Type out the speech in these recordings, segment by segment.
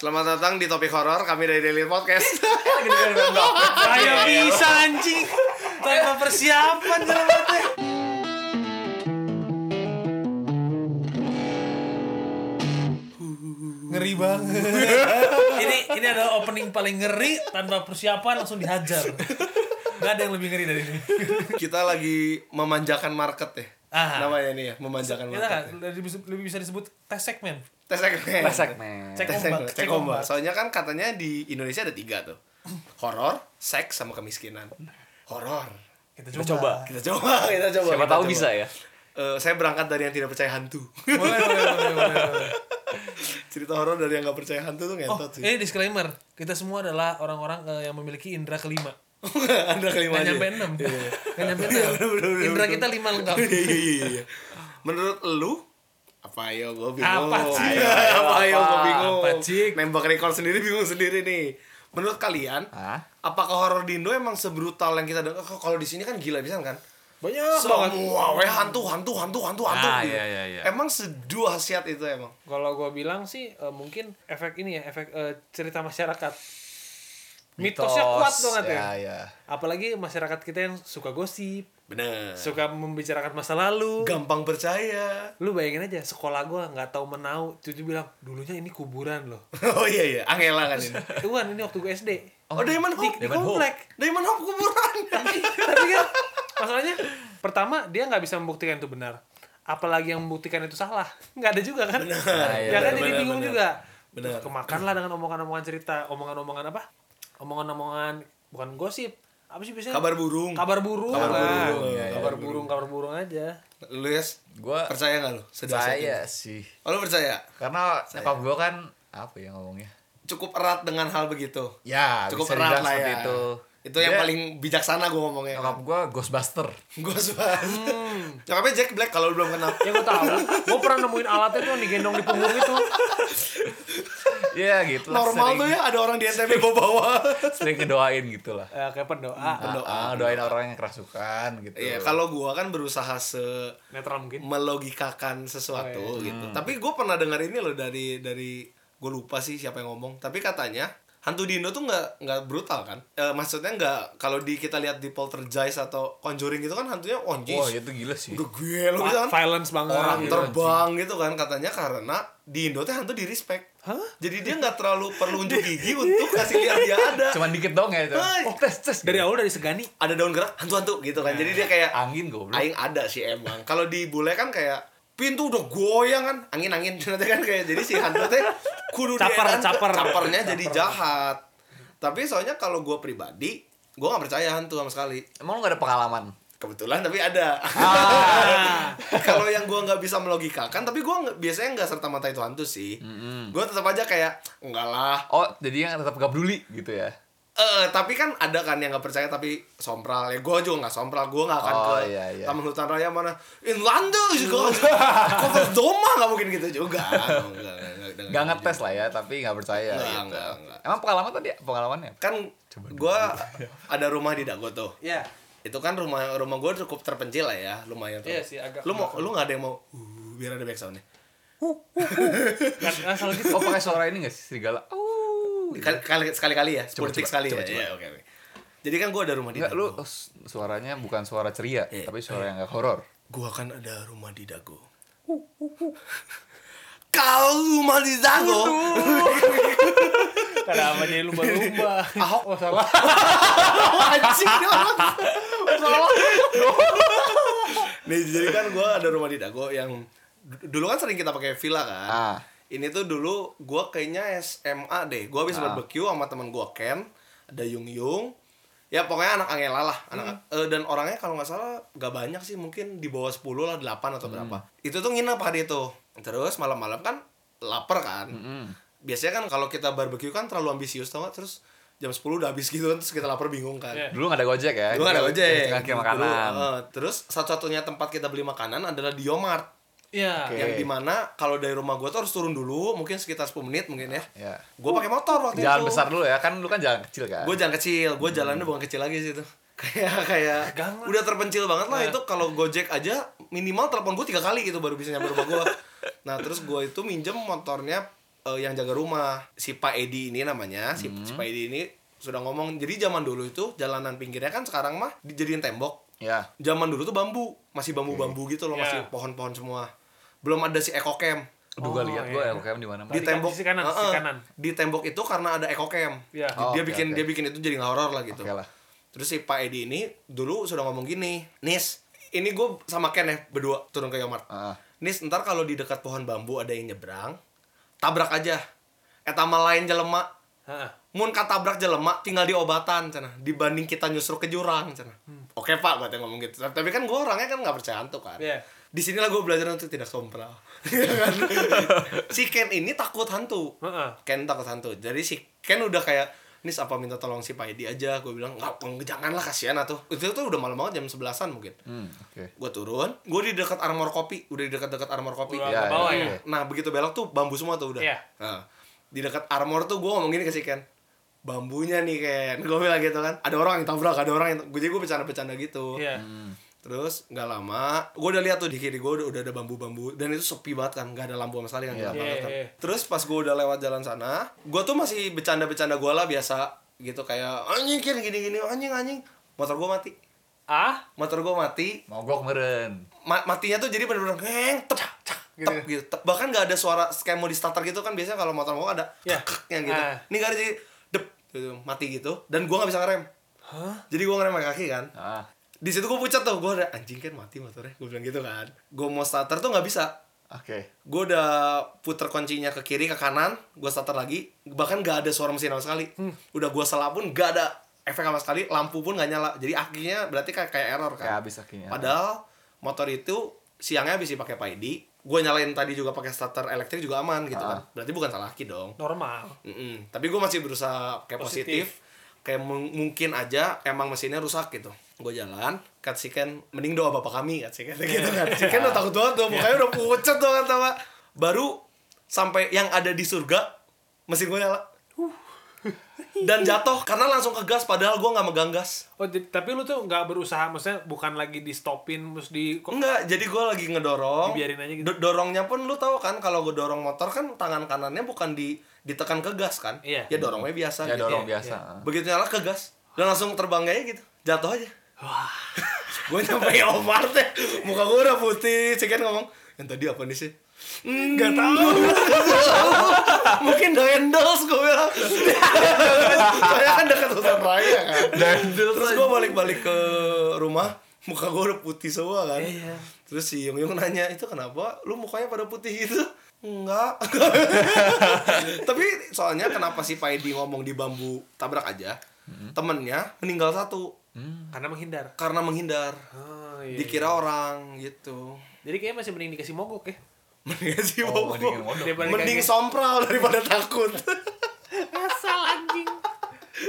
Selamat datang di topik horor kami dari Daily Podcast. Ayo bisa anjing tanpa persiapan teh. Ngeri banget. ini ini adalah opening paling ngeri tanpa persiapan langsung dihajar. Gak ada yang lebih ngeri dari ini. Kita lagi memanjakan market ya. Ah. Namanya ini ya, memanjakan Kita market. kan lebih, lebih bisa disebut tes segmen. Tes segmen. Tes segmen. Cek ombak, cek ombak. Soalnya kan katanya di Indonesia ada tiga tuh. Horor, seks, sama kemiskinan. Horor. Kita Kita coba. coba. Kita coba, kita coba. Siapa kita tahu coba. bisa ya. Eh, saya berangkat dari yang tidak percaya hantu. Boleh, boleh, boleh, boleh, boleh. Cerita horor dari yang gak percaya hantu tuh Oh, ngentot sih. ini disclaimer. Kita semua adalah orang-orang eh, yang memiliki indera kelima. Anda kelima Gak aja. nyampe enam. Gak nyampe enam. bener, Indra bener. kita lima lengkap. Iya, iya, iya, iya. Menurut lu apa ayo gue bingung Apa sih? Ayo, apa ayo gue bingung Apa, Cik? nembak record sendiri bingung sendiri nih menurut kalian Hah? apakah horor di Indo emang sebrutal yang kita dengar kalau di sini kan gila bisa kan Banyak banget. semua weh hantu hantu hantu hantu hantu Ah, gitu. iya, iya, iya. emang sedahsyat itu emang Kalau gue bilang sih eh, mungkin efek ini ya, efek eh, cerita masyarakat. Mitosnya kuat banget ya. Ya, ya. Apalagi masyarakat kita yang suka gosip, bener suka membicarakan masa lalu. gampang percaya Lu bayangin aja sekolah gua nggak tahu menau, cucu bilang dulunya ini kuburan loh. oh iya iya Angela kan ini Tuhan ini waktu gue SD. oh, Diamond Di, Hope di Diamond Hope. komplek. Diamond Hope kuburan Tapi kan masalahnya pertama dia nggak bisa membuktikan itu benar. Apalagi yang membuktikan itu salah. Nggak ada juga kan? Benar, ya kan benar, jadi bingung benar. juga. Benar. Kemakan lah dengan omongan-omongan cerita, omongan-omongan apa? Omongan-omongan bukan gosip. Apa sih biasanya? kabar burung kabar burung Kabar lah. burung, iya, iya, kabar burung, kabar burung aja. lu yes Gua percaya nggak lu saya itu? sih. oh lu percaya Karena nyokap gua kan apa ya ngomongnya? cukup erat dengan hal begitu Ya, cukup bisa erat lah seperti ya itu. Itu yang paling bijaksana gue ngomongnya Nyokap gua Ghostbuster. gue suka Hmm. nyokapnya Jack Black kalau lu belum kenal Ya gue tahu. gue pernah nemuin alatnya tuh yang digendong di punggung itu. Iya gitu lah. normal sering, tuh ya ada orang di NTB bawa bawa Sering ngedoain gitu lah. Eh, kayak pendoa. Ah, ah, doain orang yang kerasukan gitu. iya kalau gue kan berusaha se Netral mungkin. melogikakan sesuatu Oh, gitu tapi gue pernah dengar ini loh dari dari gue lupa sih siapa yang ngomong tapi katanya hantu di Indo tuh nggak nggak brutal kan Eh, maksudnya nggak kalau di kita lihat di poltergeist atau conjuring gitu kan hantunya Wah, onjis itu gila sih. udah gue lo bisa kan Violence banget. orang gitu. terbang gitu kan katanya karena di Indo tuh hantu di respect Hah? jadi dia nggak terlalu perlu unjuk gigi untuk kasih lihat dia ada Cuman dikit dong ya itu. Hai. Oh, tes tes. Dari awal dari segani. ada daun gerak hantu-hantu gitu kan jadi dia kayak angin goblok. aing ada sih emang kalau di bule kan kayak pintu udah goyang kan. Angin angin. Nanti kan kayak jadi si hantu teh kudu Caper, caper. capernya jadi jahat. Tapi soalnya kalau gue pribadi gue nggak percaya hantu sama sekali. Emang lu gak ada pengalaman? kebetulan tapi ada. Ah. kalau yang gue nggak bisa melogikakan tapi gue biasanya nggak serta mata itu hantu sih. Gue tetap aja kayak enggak lah. Oh, jadinya tetap gak peduli gitu ya. Eh, tapi kan ada kan yang nggak percaya tapi sompral ya gue juga nggak sompral gue nggak akan Oh, ke iya, iya. taman hutan raya mana Inlanda juga kota Doma nggak mungkin gitu juga Nggak, Gak ngetes lah ya, tapi gak percaya. Nggak, gitu. nggak, nggak. Emang pengalaman tadi pengalamannya? kan gue ada rumah di Dago tuh Ya. itu kan rumah rumah gue cukup terpencil lah ya lumayan tuh Iya sih, agak lu mau lu nggak ada yang mau uh, biar ada backsoundnya Kan asal gitu. Oh, pakai suara ini gak sih serigala? Oh. Kali kali sekali kali ya coba, sekali coba, ya coba. Iya, oke oke jadi kan gue ada rumah di lu Dago s- suaranya bukan suara ceria, Iya. tapi suara yang gak horor. gue kan ada rumah di Dago kalau rumah di Dago Kenapa jadi lumba-lumba? Ahok. Oh salah. anjing orang. nih jadi kan gue ada rumah di Dago yang dulu kan sering kita pakai villa kan Ah. Ini tuh dulu gue kayaknya SMA deh gue habis Ah. barbecue sama teman gue Ken ada Yung Yung ya pokoknya anak Angela lah anak eh, dan orangnya kalau nggak salah gak banyak sih mungkin di bawah 10 lah 8 atau berapa itu tuh nginep hari itu terus malam-malam kan lapar kan Mm-mm. biasanya kan kalau kita barbecue kan terlalu ambisius tau gak terus jam 10 udah habis gitu kan terus kita lapar bingung kan Iya. Dulu gak ada gojek ya? Dulu ada ojek. Tinggal kirim Dulu, makanan. eh, terus satu-satunya tempat kita beli makanan adalah di Yomart. Iya. Oke. Yang di mana kalau dari rumah gue tuh harus turun dulu, mungkin sekitar 10 menit mungkin ya. Ya. Gue pakai motor waktu Jalan itu. besar dulu ya, kan lu kan jalan kecil kan? Gue jalan kecil, gue jalannya bukan kecil lagi sih itu. Kayak kayak Gang lah. udah terpencil banget lah Nah. itu kalau Gojek aja minimal telepon gue tiga kali gitu baru bisa nyampe rumah gue. Nah terus gue itu minjem motornya eh, yang jaga rumah si Pak Edi ini namanya si, Hmm. si Pak Edi ini sudah ngomong jadi zaman dulu itu jalanan pinggirnya kan sekarang mah dijadiin tembok Ya. zaman dulu tuh bambu masih bambu-bambu gitu loh Ya. masih pohon-pohon semua belum ada si ekocam Udah gua Oh, lihat iya. gua ya UKM di mana. di Di tembok sisi kanan, sisi kanan. di tembok itu karena ada ekocam Iya. Oh, dia oke, bikin oke. dia bikin itu jadi nggak horor lah gitu Oke lah. terus si Pak Edi ini dulu sudah ngomong gini nis ini gue sama Ken ya berdua turun ke Yomart Ah. nis ntar kalau di dekat pohon bambu ada yang nyebrang tabrak aja etama lain jelema. Mun katabrak jelema tinggal diobatan cina. Dibanding kita nyusruk ke jurang cina. Oke pak gue ngomong gitu. Tapi kan gue orangnya kan nggak percaya hantu kan. Iya. di sinilah gue belajar untuk tidak sompral si Ken ini takut hantu. Heeh. Ken takut hantu. Jadi si Ken udah kayak Nis apa minta tolong si Pak Edi aja? Gue bilang nggak jangan lah kasihan atuh. Itu tuh udah malam banget jam sebelasan mungkin. Hmm, oke. gue turun gue di dekat armor kopi. Udah di dekat-dekat armor kopi. Udah Iya, iya, ya. iya. nah begitu belok tuh bambu semua tuh udah. Iya. nah, di dekat armor tuh gue ngomong gini ke si Ken bambunya nih Ken gue bilang gitu kan ada orang yang tabrak ada orang yang gue jadi gue bercanda-bercanda gitu Iya. Hmm. terus nggak lama gue udah lihat tuh di kiri gue udah, udah ada bambu-bambu dan itu sepi banget kan nggak ada lampu sama sekali kan Iya, kan iya. terus pas gue udah lewat jalan sana gue tuh masih bercanda-bercanda gue lah biasa gitu kayak anjing Ken gini-gini anjing anjing motor gue mati Ah? motor gue mati Mogok meren. Ma- matinya tuh jadi bener-bener ngeng tep gitu. tep gitu Tep. bahkan nggak ada suara kayak mau di starter gitu kan biasanya kalau motor mau ada Iya. yang gitu Ah. ini nggak ada jadi dep gitu, mati gitu dan gue nggak bisa ngerem Hah? jadi gue ngerem pakai kaki kan Ah. di situ gue pucat tuh gue udah anjing kan mati motornya gue bilang gitu kan gue mau starter tuh nggak bisa Oke. gue udah puter kuncinya ke kiri ke kanan gue starter lagi bahkan nggak ada suara mesin sama sekali udah gue salah pun nggak ada efek sama sekali lampu pun nggak nyala jadi akhirnya berarti kayak kayak error kan Kayak habis akhirnya. Padahal motor itu siangnya habis dipakai Pak Edi. Gue nyalain tadi juga pakai starter elektrik juga aman gitu kan. Berarti bukan salah Aki dong. Normal. Mm-mm. Tapi gue masih berusaha kayak positif. Positif. Kayak mung- mungkin aja emang mesinnya rusak gitu. Gue jalan, kat si Ken, mending doa bapak kami, kat si Ken gitu kan. Si Ken udah takut banget tuh, mukanya udah pucat tuh kan sama. Baru sampai yang ada di surga, mesin gue nyala. Dan jatuh karena langsung ke gas padahal gue nggak megang gas. Oh, tapi lu tuh nggak berusaha, maksudnya bukan lagi di stopin terus di kok Enggak, jadi gue lagi ngedorong. Dibiarin aja gitu. Do- dorongnya pun lu tahu kan kalau gue dorong motor kan tangan kanannya bukan di ditekan ke gas kan? Iya. Ya dorongnya biasa Ya gitu. dorong Iya, biasa. Begitu nyala ke gas dan langsung terbang aja gitu. Jatuh aja. gue nyampe Omar teh. Muka gue udah putih. Cekin ngomong, "Yang tadi apa nih sih?" Enggak tahu. Mungkin Doendels gue bilang. Soalnya kan dekat hutan raya kan. Terus gue balik-balik ke rumah, muka gue udah putih semua kan. Iya. Terus si Yung Yung nanya, itu kenapa lu mukanya pada putih gitu? Enggak. Tapi soalnya kenapa si Pak Edi ngomong di bambu tabrak aja? Temennya meninggal satu karena menghindar. karena menghindar. Oh, iya. Dikira orang gitu. Jadi kayaknya masih mending dikasih mogok ya. Mending sih Oh, mending Mending sompral daripada takut. Asal anjing.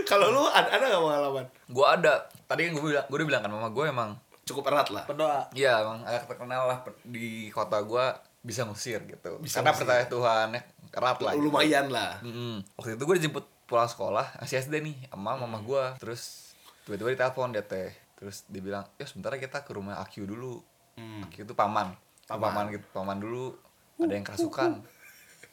Kalau lu ada ada nggak pengalaman? Gue ada. Tadi kan gue bilang, gue udah bilang kan mama gue emang Cukup erat lah. Berdoa. Iya emang agak terkenal lah di kota gue bisa ngusir gitu. Bisa Karena ngusir. percaya Tuhan ya erat lah. gitu. Lumayan lah. Mm-mm. Waktu itu gue dijemput pulang sekolah masih SD nih sama mama gue terus tiba-tiba ditelepon dia teh terus dia bilang ya sebentar kita ke rumah Akyu dulu Hmm. Akyu itu paman Paman. paman gitu paman dulu ada yang kerasukan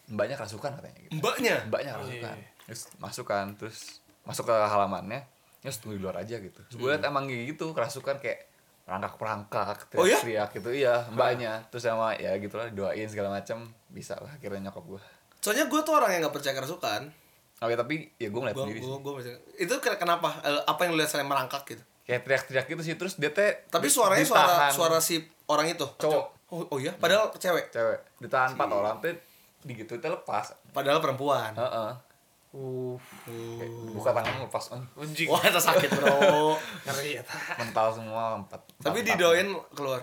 mbaknya kerasukan katanya gitu Mbaknya. mbaknya Oh, kerasukan iya. terus masuk kan terus masuk ke halamannya terus tunggu di luar aja gitu terus gue liat emang gitu kerasukan kayak perangkak perangkak Hmm. Oh, iya? teriak gitu iya mbaknya terus sama ya gitulah doain segala macam bisa lah akhirnya nyokap gue Soalnya gue tuh orang yang nggak percaya kerasukan. Oke tapi ya gue ngeliat Gua, sendiri gua, gua percaya. Itu kira- kenapa? Eh, Apa yang lu lihat selain merangkak gitu? Kayak teriak-teriak gitu sih terus dia teh Tapi suaranya suara ditahan. suara si orang itu. Cowok. Oh, oh iya, padahal cewek. cewek ditahan empat orang tuh di gitu teh lepas. Padahal perempuan. Heeh. Uh, Kayak Buka tangan lepas eh, anjing. Wah, itu sakit, Bro. Ngeri ya. mental semua empat. Tapi didoain keluar.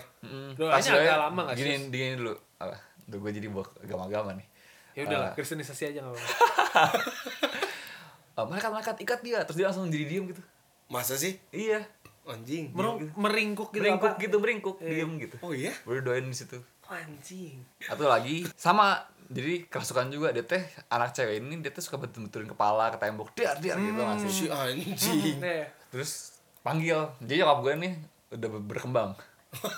Pas doain, agak lama nggak sih? Gini gini dulu. Alah, udah gue jadi buat agama-agama nih. Ya udahlah, Ah. kristenisasi aja enggak apa-apa. Oh, malaikat malaikat ikat dia terus dia langsung jadi diem gitu. Masa sih? Iya. Anjing. Meru- meringkuk gitu meringkuk apa? gitu meringkuk diem gitu. Oh iya? Baru doain di situ. Anjing. Atau lagi sama jadi kerasukan juga dia teh anak cewek ini dia teh suka betul-betulin kepala ke tembok dia dia gitu nggak sih Si anjing. Nih. terus panggil jadi nyokap gue nih udah ber- berkembang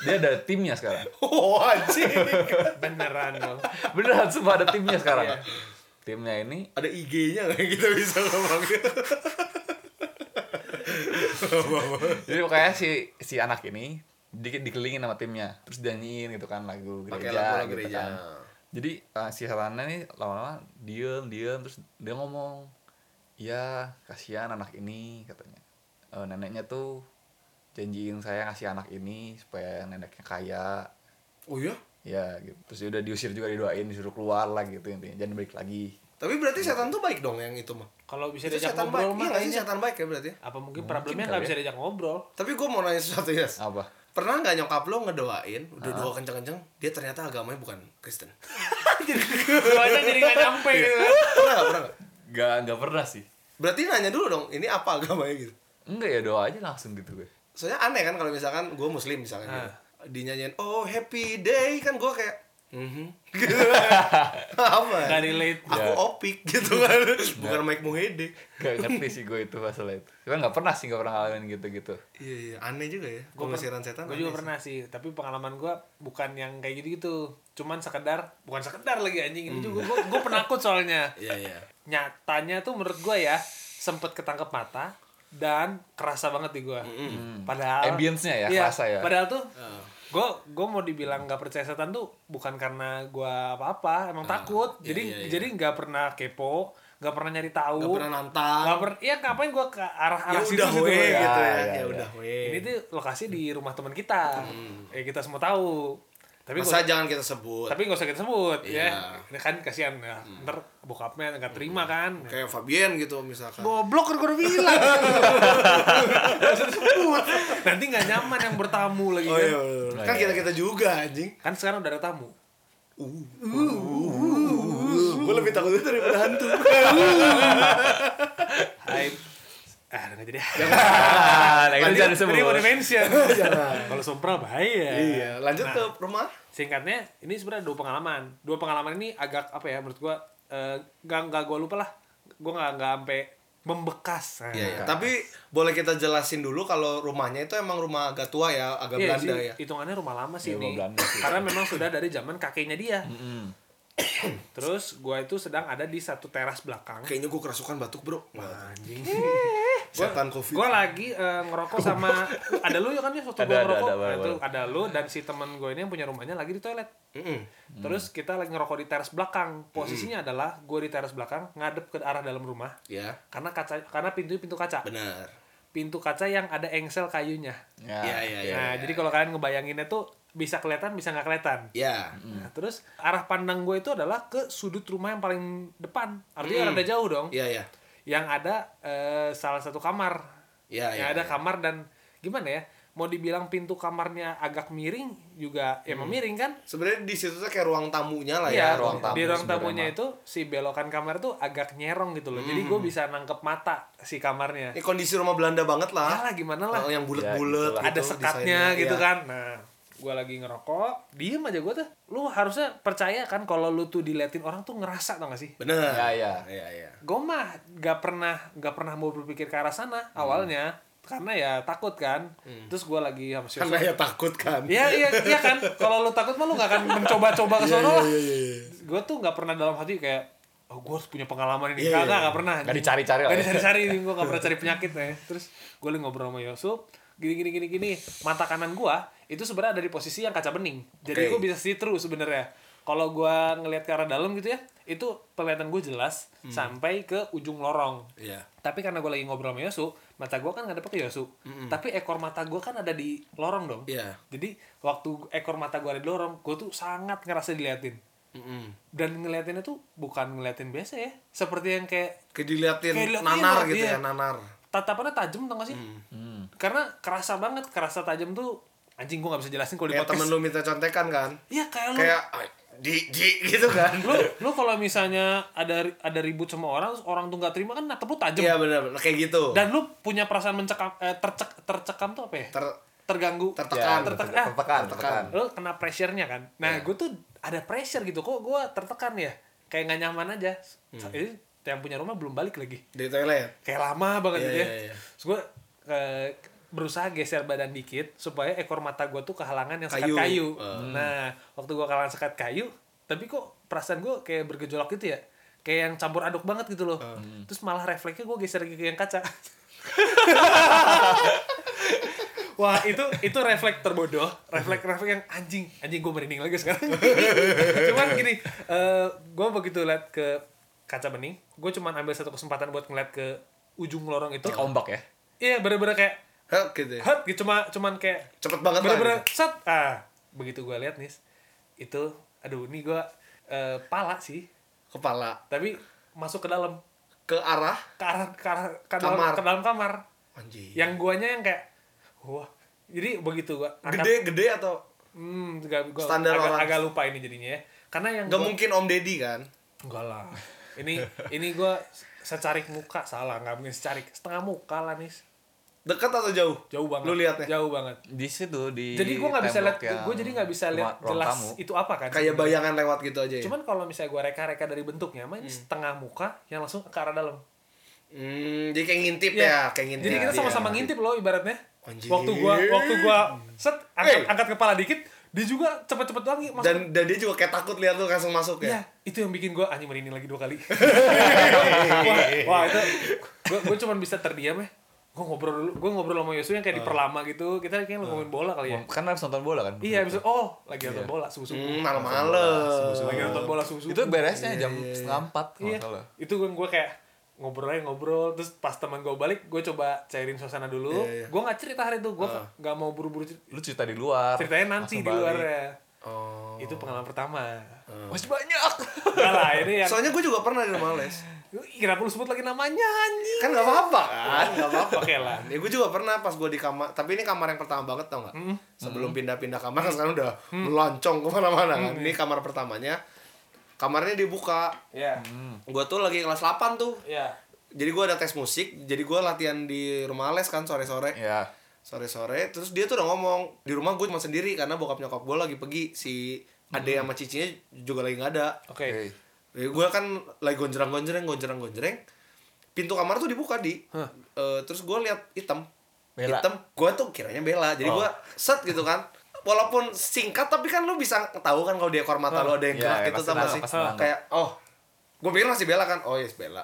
dia ada timnya sekarang Oh, anjing. Beneran dong. beneran semua ada timnya sekarang Iya. timnya ini Ada IG-nya nggak yang kita bisa ngomong? jadi pokoknya si si anak ini di, dikelilingin sama timnya. Terus dinyanyiin gitu kan lagu gereja lagu-lagu gitu gereja. kan. Jadi eh, si Helena nih lama-lama diem diem terus dia ngomong iya kasihan anak ini katanya. Eh, neneknya tuh janjiin saya ngasih anak ini supaya neneknya kaya. Oh iya? ya gitu. Terus udah diusir juga didoain disuruh keluar lah gitu intinya. Jangan balik lagi. Tapi berarti setan tuh baik dong yang itu mah. Kalau bisa Itu diajak setan baik. ngobrol Iya mah nggak sih kayaknya. setan baik ya berarti? Apa mungkin Mungkin problemnya nggak ya. bisa diajak ngobrol? Tapi gue mau nanya sesuatu ya. apa Pernah nggak nyokap lo ngedoain, udah doa kenceng-kenceng, dia ternyata agamanya bukan Kristen. Doanya jadi nggak nyampe gitu. kan. pernah nggak? Pernah nggak? Gak, gak pernah sih Berarti nanya dulu dong, ini apa agamanya gitu. enggak ya doa aja langsung gitu gue Soalnya aneh kan kalau misalkan gue muslim misalkan Ah. gitu. Dinyanyiin, oh happy day, kan gue kayak, mhm. gitu. apa ya? Nggak relate. Aku Ya. opik gitu kan, bukan Mike Mohede. Gak ngerti sih gue itu masalah itu Cuma gak pernah sih gak pernah ngalamin gitu-gitu Iya, iya, aneh juga ya. Gue Pengusiran setan. Gue juga sih. pernah sih, tapi pengalaman gue bukan yang kayak gitu-gitu. Cuman sekedar, bukan sekedar lagi anjing ini juga. Gue gue penakut soalnya. Iya, iya. Nyatanya tuh menurut gue ya sempet ketangkep mata dan kerasa banget di gue. Padahal Ambience-nya ya, iya, kerasa ya. Padahal tuh Ah. Gue gue mau dibilang nggak percaya setan tuh bukan karena gue apa-apa, emang takut. iya, jadi iya, iya. jadi nggak pernah kepo, nggak pernah nyari tahu. Gak pernah nantang. Nggak per, ya ngapain gue ke arah-arah Ya situ udah gitu we ya. gitu ya. Ya, Ya ya, udah we. Ini tuh lokasi di rumah teman kita. Eh kita semua tahu. Tapi Masa gua, jangan kita sebut. tapi nggak usah kita sebut Iya. ya. Ini kan kasihan ya. Ntar bokapnya nggak terima kan. Kayak Fabian gitu misalkan. Goblok kan gue udah bilang. Nanti nggak nyaman yang bertamu lagi Oh kan. iya, iya. kan kita kita juga anjing. Kan sekarang udah ada tamu. Gue lebih takut itu daripada hantu. Hai. Ah, nggak jadi. Ah, nah itu jangan Tadi mau disebut dimention. Jangan. Kalau sompral bahaya. Iya, lanjut Nah. ke rumah. singkatnya ini sebenarnya dua pengalaman dua pengalaman ini agak apa ya menurut gua eh, nggak nggak gua lupa lah gua nggak nggak sampai membekas Nah, Iya, iya. Tapi boleh kita jelasin dulu kalau rumahnya itu emang rumah agak tua ya, agak Iya Belanda sih, ya. hitungannya rumah lama sih rumah ini Belanda sih. karena memang sudah dari zaman kakeknya dia Mm-mm. terus gua itu sedang ada di satu teras belakang Kayaknya gue kerasukan batuk, Bro. anjing Setan Covid. gue lagi eh, ngerokok sama ada lu ya kan ya waktu Ada, gue ada, ngerokok? ada, Nah, baru, itu ada lu dan si teman gue ini yang punya rumahnya lagi di toilet. Mm-mm. terus kita lagi ngerokok di teras belakang. Posisinya adalah gue di teras belakang ngadep ke arah dalam rumah. Ya, karena kaca karena pintu pintu kaca. Benar. pintu kaca yang ada engsel kayunya. Ya, Iya, iya, iya. nah jadi kalau kalian ngebayanginnya tuh bisa kelihatan bisa nggak kelihatan. Ya. Nah, terus arah pandang gue itu adalah ke sudut rumah yang paling depan. Artinya rada jauh dong. Iya, iya. Yang ada eh, salah satu kamar Iya, yang iya. ada kamar dan gimana ya mau dibilang pintu kamarnya agak miring juga ya emang miring kan Sebenarnya di situ tuh kayak ruang tamunya lah Iya, ya, ruang tamu. di ruang tamunya mah. itu si belokan kamar tuh agak nyerong gitu loh. Jadi gue bisa nangkep mata si kamarnya. Ini kondisi rumah Belanda banget Ya lah. lah gimana lah. Oh, yang bulat-bulat Ya, gitu, Ada sekatnya desainnya, gitu iya. kan. Nah, gue lagi ngerokok, diem aja gue tuh. Lu harusnya percaya kan kalau lu tuh diliatin orang tuh ngerasa tau gak sih? Bener. Ya, ya. Iya, iya. Gue mah gak pernah gak pernah mau berpikir ke arah sana awalnya karena ya takut kan. Terus gue lagi sama si Karena ya takut kan. Iya iya iya kan. Kalau lu takut mah lu gak akan mencoba-coba ke Iya, iya, lah. iya, iya. Gue tuh gak pernah dalam hati kayak oh gue harus punya pengalaman ini. Iya, Kagak, iya. gak pernah. Gak dicari-cari lah Gak ya. dicari-cari, gue gak pernah cari penyakit ya. Terus gue lagi ngobrol sama Yusuf, gini gini gini gini. Mata kanan gue itu sebenarnya ada di posisi yang kaca bening. Jadi Oke. gue bisa see through sebenarnya. Kalau gue ngelihat ke arah dalam gitu ya, itu penglihatan gue jelas Hmm. sampai ke ujung lorong. Iya. Tapi karena gue lagi ngobrol sama Yosu, mata gue kan ngadep ke Yosu. Tapi ekor mata gue kan ada di lorong dong. Iya. Jadi waktu ekor mata gue ada di lorong, gue tuh sangat ngerasa diliatin. Mm-mm. Dan ngeliatinnya tuh bukan ngeliatin biasa ya. Seperti yang kayak Kayak diliatin Kayak diliatin, nanar iya. gitu ya, nanar. tatapannya tajam tau gak sih? Hmm. Karena kerasa banget, kerasa tajam tuh anjing gue gak bisa jelasin kalau di Kayak temen podcast. lu minta contekan kan. Iya kayak lu. Kayak "Ay, di di gitu kan. lu lu kalau misalnya ada ada ribut sama orang, orang tuh nggak terima kan natap lu tajam. Iya benar, benar kayak gitu. Dan lu punya perasaan mencekam eh, tercek tercekam tuh apa ya? Ter terganggu. tertekan. Ya, tertekan. tertekan, Ah, tertekan, tertekan. lu kena pressure-nya kan. Nah, Iya. gue tuh ada pressure gitu. Kok gue tertekan ya? Kayak nggak nyaman aja. Hmm. Ini yang punya rumah belum balik lagi. di toilet. Kayak lama banget Iya, gitu ya. iya, iya. Terus gue berusaha geser badan dikit supaya ekor mata gue tuh kehalangan yang sekat Kayu. kayu. Hmm. Nah, waktu gue kehalangan sekat kayu, tapi kok perasaan gue kayak bergejolak gitu ya. kayak yang campur aduk banget gitu loh terus malah refleksnya gue geser ke yang kaca Wah itu itu refleks terbodoh, refleks refleks yang anjing, anjing gue merinding lagi sekarang. cuman gini, eh gue begitu lihat ke kaca bening, gue cuman ambil satu kesempatan buat ngeliat ke ujung lorong itu. Ombak ya. Iya bener-bener kayak Hah, gitu ya. hut gitu, cuma cuman kayak Cepet banget bener-bener gitu. set ah begitu gue lihat nih itu aduh ini gue eh, pala sih Kepala tapi masuk ke dalam ke arah ke arah ke, arah, ke dalam Kamar. ke dalam kamar anjing. yang guanya yang kayak wah jadi begitu gua angkat- gede gede atau hmm gak, gua Standar agak, orang. agak lupa ini jadinya ya karena yang nggak gua- mungkin Om Deddy kan? enggak lah ini ini gua secarik muka salah nggak mungkin secarik setengah muka lah nih Dekat atau jauh? jauh banget Lu lihatnya? jauh banget Di situ di jadi gua nggak bisa lihat gua jadi nggak bisa lihat jelas tamu. itu apa kan Kayak bayangan lewat gitu aja ya. cuman kalau misalnya gua reka-reka dari bentuknya mah ini setengah muka yang langsung ke arah dalam Hmm, jadi kayak ngintip Iya. ya, kayak ngintip. Jadi kita Iya. sama-sama ngintip loh ibaratnya. Anjing. Waktu gua waktu gua set angkat, Eh. angkat kepala dikit, dia juga cepet-cepet lagi masuk. Dan dan dia juga kayak takut lihat lu langsung masuk Iya, ya. itu yang bikin gua anjing merinding lagi dua kali. wah, wah, itu gua gua cuma bisa terdiam ya. Gua ngobrol dulu, gua ngobrol sama Yosu yang kayak diperlama gitu. Kita kayak ngomongin bola kali ya. Kan harus nonton bola kan? Iya, bisa oh, lagi nonton bola subuh-subuh. Hmm, malam-malam. Lagi nonton bola subuh-subuh. Itu beresnya jam setengah empat Iya. Itu gue gue kayak ngobrol aja ngobrol terus pas teman gue balik gue coba cairin suasana dulu Iya, iya. gue nggak cerita hari itu gue nggak mau buru-buru cerita Lu cerita di luar. ceritanya nanti di luar ya Oh. itu pengalaman pertama Masih banyak. Enggak lah ini yang Soalnya gue juga pernah di rumah les. Ih, kenapa lu sebut lagi namanya anjing Kan gak apa-apa kan, gak apa-apa. oke lah Ya gue juga pernah pas gue di kamar, tapi ini kamar yang pertama banget tau gak? Sebelum pindah-pindah kamar kan sekarang udah melancong ke mana-mana kan. Ini kamar pertamanya, kamarnya dibuka. ya Gue tuh lagi kelas 8 tuh. ya Jadi gue ada tes musik, jadi gue latihan di rumah les kan sore-sore. Ya. Sore-sore, terus dia tuh udah ngomong, di rumah gue cuma sendiri karena bokap nyokap gue lagi pergi. Si ade sama cicinya juga lagi gak ada. oke Oke. Ya, gue kan lagi gonjreng-gonjreng, gonjreng-gonjreng. Pintu kamar tuh dibuka di. Hah. Eh, terus gue lihat hitam. Bella. Hitam. Gue tuh kiranya bela. Jadi Oh. gue set gitu kan. Walaupun singkat tapi kan lu bisa tahu kan kalau di ekor mata lu ada yang Iya, gerak ya, gitu sama sih. Kayak oh. Gue pikir masih bela kan. Oh yes bela.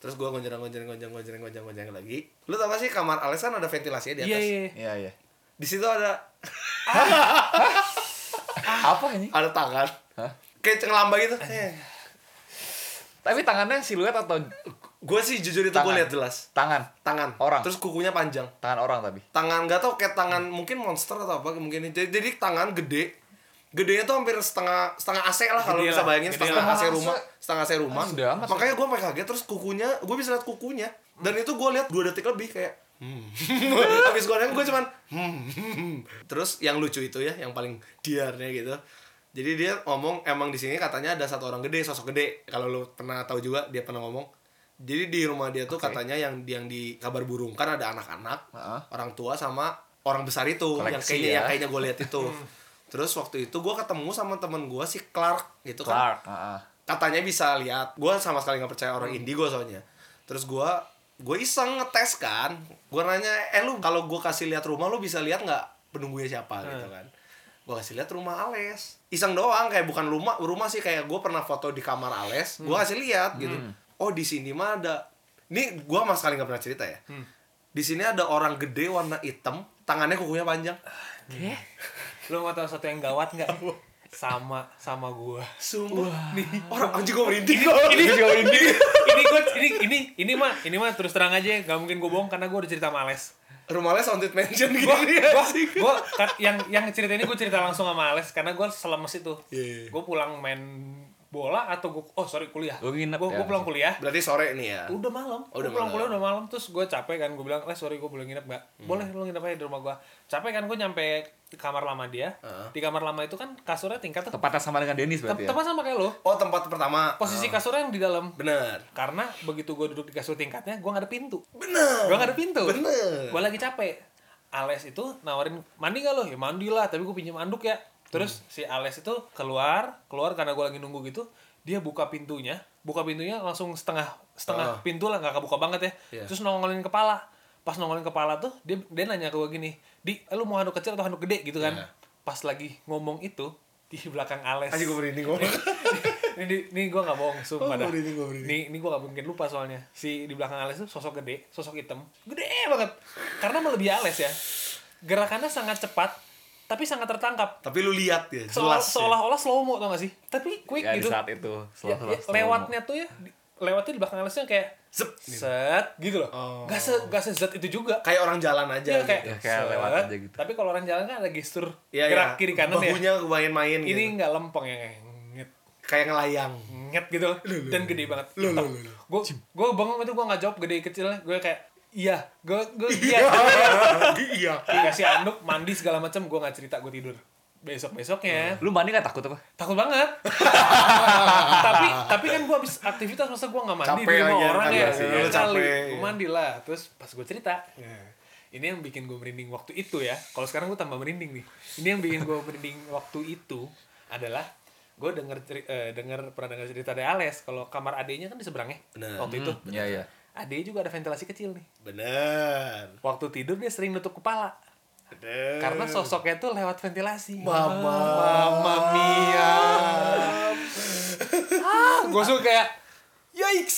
Terus gue gonjreng gonjreng gonjreng gonjreng gonjreng gonjreng lagi. Lu tau gak sih kamar kan ada ventilasinya di iya atas. iya Iya, iya. Di situ ada Apa ini? ada tangan. Hah? Kayak ngelamba gitu. Tapi tangannya siluet atau Gue sih jujur itu gue Tangan. lihat jelas. tangan? Tangan. Orang. Terus kukunya panjang. Tangan orang tapi. tangan nggak tau kayak tangan mungkin monster atau apa mungkin jadi, jadi tangan gede gedenya tuh hampir setengah setengah AC lah kalau Gede bisa lah, bayangin gede setengah lah. AC rumah setengah AC rumah Ah, sudah amat. makanya gue pakai kaget terus kukunya gue bisa lihat kukunya dan itu gue lihat dua detik lebih kayak hmm. habis gue gue cuman hmm. terus yang lucu itu ya yang paling diarnya gitu jadi dia ngomong emang di sini katanya ada satu orang gede sosok gede kalau lu pernah tahu juga dia pernah ngomong jadi di rumah dia tuh Oke. katanya yang yang di kabar burung kan ada anak-anak Heeh. orang tua sama orang besar itu yang Koleksi kayaknya ya. yang kayaknya gue lihat itu terus waktu itu gue ketemu sama temen gue si Clark gitu kan Clark. Heeh. katanya bisa lihat gue sama sekali nggak percaya orang indigo soalnya terus gue gue iseng ngetes kan gue nanya eh lu kalau gue kasih lihat rumah lu bisa lihat nggak penunggunya siapa gitu kan gue kasih lihat rumah Ales. Iseng doang kayak bukan rumah rumah sih kayak gue pernah foto di kamar Ales gue kasih lihat gitu. Oh di sini mah ada ini gue sama sekali nggak pernah cerita ya. Di sini ada orang gede warna hitam tangannya kukunya panjang. Lu mau tahu satu yang gawat nggak? Sama sama gua. Sumpah nih orang anjing gue merinding. Ini ini ini gua ini ini ini mah ini mah terus terang aja nggak mungkin gua bohong karena gua udah cerita sama Ales rumah Ales haunted mansion gitu gua, ya gua, gua yang yang cerita ini gua cerita langsung sama Ales karena gua selemes itu Iya. gua pulang main bola atau gua oh sorry kuliah. Lu nginep gua, ya? gua pulang kuliah. Berarti sore nih ya? Udah malam. Oh, Gua udah pulang malam. kuliah udah malam terus gue capek kan. Gue bilang les sorry gue boleh nginep nggak? Hmm. boleh lu nginep aja di rumah gue capek kan gue nyampe di kamar lama dia. Heeh. di kamar lama itu kan kasurnya tingkat tuh Tepatnya sama dengan Dennis Tep- berarti ya? tepat sama kayak lo. Oh tempat pertama. Posisi kasurnya yang di dalam. Bener. Karena begitu gue duduk di kasur tingkatnya gue nggak ada pintu. Bener. Gue nggak ada pintu. Bener. Gue lagi capek. Ales itu nawarin mandi gak lo? Ya mandi lah tapi gue pinjam anduk ya terus si Ales itu keluar keluar karena gue lagi nunggu gitu dia buka pintunya buka pintunya langsung setengah setengah Ah. pintu lah nggak kebuka banget ya Iya. terus nongolin kepala pas nongolin kepala tuh dia dia nanya ke gue gini di eh, lu mau handuk kecil atau handuk gede gitu kan Iya. pas lagi ngomong itu di belakang Ales. Aja gue merinding ngomong. ini ini gue nggak bohong sumpah Oh, dah. Ini ini gue gak mungkin lupa soalnya. Si di belakang Ales tuh sosok gede, sosok hitam, gede banget. Karena melebihi Ales ya. Gerakannya sangat cepat, tapi sangat tertangkap. Tapi lu lihat ya, jelas. ya. seolah-olah slow mo tau gak sih? Tapi quick ya di gitu. saat itu Ya, setelah ya, setelah lewatnya tuh ya, di- lewatnya di belakang Alesnya kayak Zep. set gitu loh. Oh. Gak se gak se zet itu juga. Kayak orang jalan aja. Gitu. kayak, Ya, kayak set. lewat aja gitu. Tapi kalau orang jalan kan ada gestur Iya, gerak iya. kiri kanan ya. Bahunya main-main Ini gitu. nggak lempeng ya kayak nget Kayak ngelayang. nget gitu loh. dan gede banget. Gue gue bangun itu gue nggak jawab gede kecilnya. Gue kayak iya, gue gue iya. Iya. Dikasih anduk, mandi segala macam, gue nggak cerita, gue tidur. Besok besoknya lu mandi gak takut apa takut banget. tapi tapi kan gue habis aktivitas masa gue nggak mandi Capek di rumah orang kan, ya. iya, lu capek. gue mandi lah. Terus pas gue cerita, nah, ini yang bikin gue merinding waktu itu ya. Kalau sekarang gue tambah merinding nih. Ini yang bikin gue merinding waktu itu adalah gue denger eh, denger pernah denger cerita dari Ales kalau kamar adenya kan di seberangnya Bener. waktu itu Iya iya. Adenya juga ada ventilasi kecil nih Bener. waktu tidur dia sering nutup kepala Bener. karena sosoknya tuh lewat ventilasi Mama. mama mia ah gue suka kayak yikes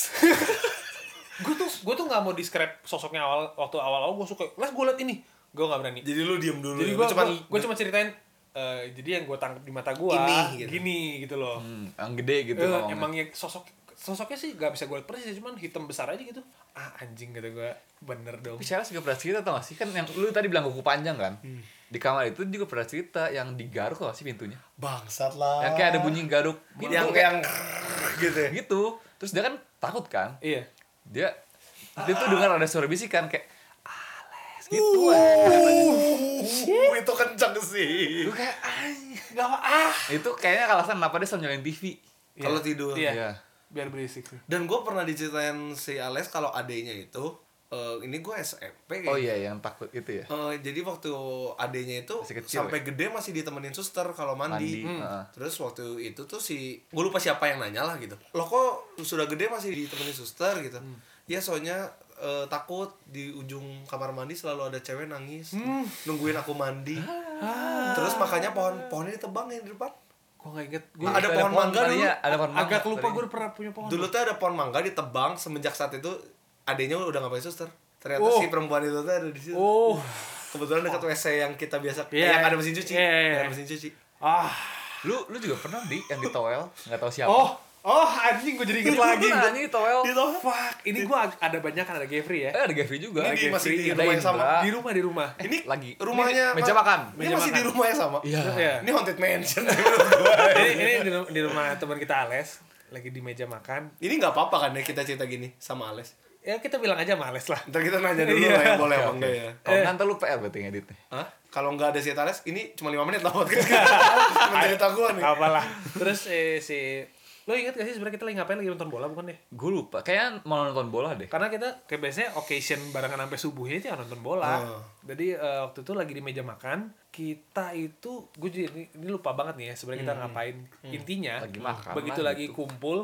gue tuh gue tuh nggak mau describe sosoknya awal waktu awal awal gue suka les gue liat ini gue nggak berani Jadi lu diem dulu. jadi ya. gue Lu cuman gue cuma ceritain eh, jadi yang gue tangkap di mata gue Ini, gitu. gini gitu loh Hmm, yang gede gitu Eh, ngomongnya. emang ya sosok sosoknya sih gak bisa gue liat persis cuman hitam besar aja gitu ah anjing gitu gue bener dong Tapi Charles juga pernah cerita tau gak sih? Kan yang lu tadi bilang kuku panjang kan? Di kamar itu juga pernah cerita yang digaruk tau gak sih pintunya? bangsat lah. Yang kayak ada bunyi garuk gitu. yang kayak yang gitu ya. gitu. Terus dia kan takut kan? iya Dia dia tuh dengar ada suara bisikan kayak Ales gitu uh. Uh, itu kencang sih. Gue kayak ah Itu kayaknya alasan kenapa dia selalu nyalain TV. Kalau tidur. iya Iya. Biar berisik sih Dan gue pernah diceritain si Ales kalau adenya itu, eh, ini gue SMP Oh iya yang takut itu ya. Eh, jadi waktu adenya itu Masih kecil sampai gede masih ditemenin suster kalau Mandi. mandi. heeh. Terus waktu itu tuh si gue lupa siapa yang nanya lah gitu. Lo kok sudah gede masih ditemenin suster gitu? Ya soalnya eh, takut di ujung kamar mandi selalu ada cewek nangis nungguin aku mandi. Terus makanya pohon pohonnya ditebang yang di depan. Gue gak inget gue Ada pohon mangga dulu. tadinya, Ada pohon mangga. agak lupa gue pernah punya pohon Dulu tuh ada pohon mangga ditebang semenjak saat itu adenya udah gak pakai suster. Ternyata Oh. si perempuan itu tuh ada di situ. oh Kebetulan dekat WC yang kita biasa Iya. yang ada mesin cuci. Iya, iya, iya. Ada mesin cuci. ah Lu lu juga pernah di yang di towel, nggak tahu siapa. oh oh anjing gue jadi inget lagi Pernah anjing towel. Di towel. fuck ini gue ada banyak kan ada Gevry ya Eh ada Gavri juga. Ini di- masih di rumah yang sama. Indra. di rumah di rumah Ini lagi. rumahnya Ini meja makan. Ini Meja masih makan. di rumah yang sama. Iya. Iya. Ini haunted mansion ini ini di, di rumah teman kita Ales lagi di meja makan Ini nggak apa-apa kan ya kita cerita gini sama Ales. ya kita bilang aja sama Ales lah Ntar kita nanya dulu Iya. lah ya boleh apa enggak ya. Kalau nanti lu PR berarti ngeditnya. Hah? Kalau nggak ada si Ales, ini cuma 5 menit lah podcast kita. Cuma cerita gua nih. apalah terus eh, si lo inget gak sih sebenarnya kita lagi ngapain lagi nonton bola bukan deh Gue lupa. Kayaknya mau nonton bola deh. karena kita kayak biasanya occasion barengan sampai subuhnya itu ya nonton bola Oh. jadi eh, waktu itu lagi di meja makan kita itu gue jadi ini, ini lupa banget nih ya sebenarnya kita ngapain intinya Lagi makan begitu lah lagi gitu. kumpul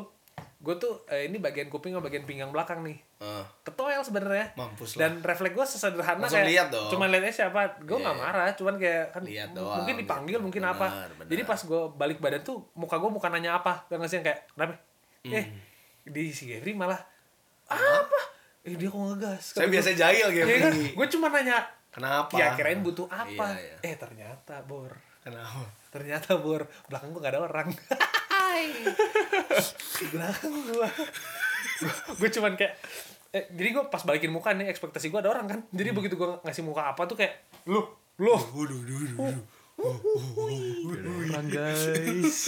gue tuh eh, ini bagian kuping sama bagian pinggang belakang nih Ah, ketoel sebenarnya Mampus lah. dan refleks gue sesederhana Langsung kayak lihat dong. cuma lihatnya siapa gue nggak Iya. marah cuman kayak kan Lihat doang, mungkin dipanggil gitu. mungkin Benar, apa benar. jadi pas gue balik badan tuh muka gue bukan nanya apa dan ngasih yang kayak kenapa Hmm. eh di si Gavri malah apa eh dia kok ngegas Saya biasa jahil ya kan gue cuma nanya Kenapa? ya kirain butuh apa Iya, iya. eh ternyata bor Kenapa? ternyata bor belakang gue gak ada orang di belakang gue gue cuman kayak eh, jadi gue pas balikin muka nih ekspektasi gue ada orang kan jadi Hmm. begitu gue ngasih muka apa tuh kayak lu lu Waduh, waduh, waduh. Orang guys.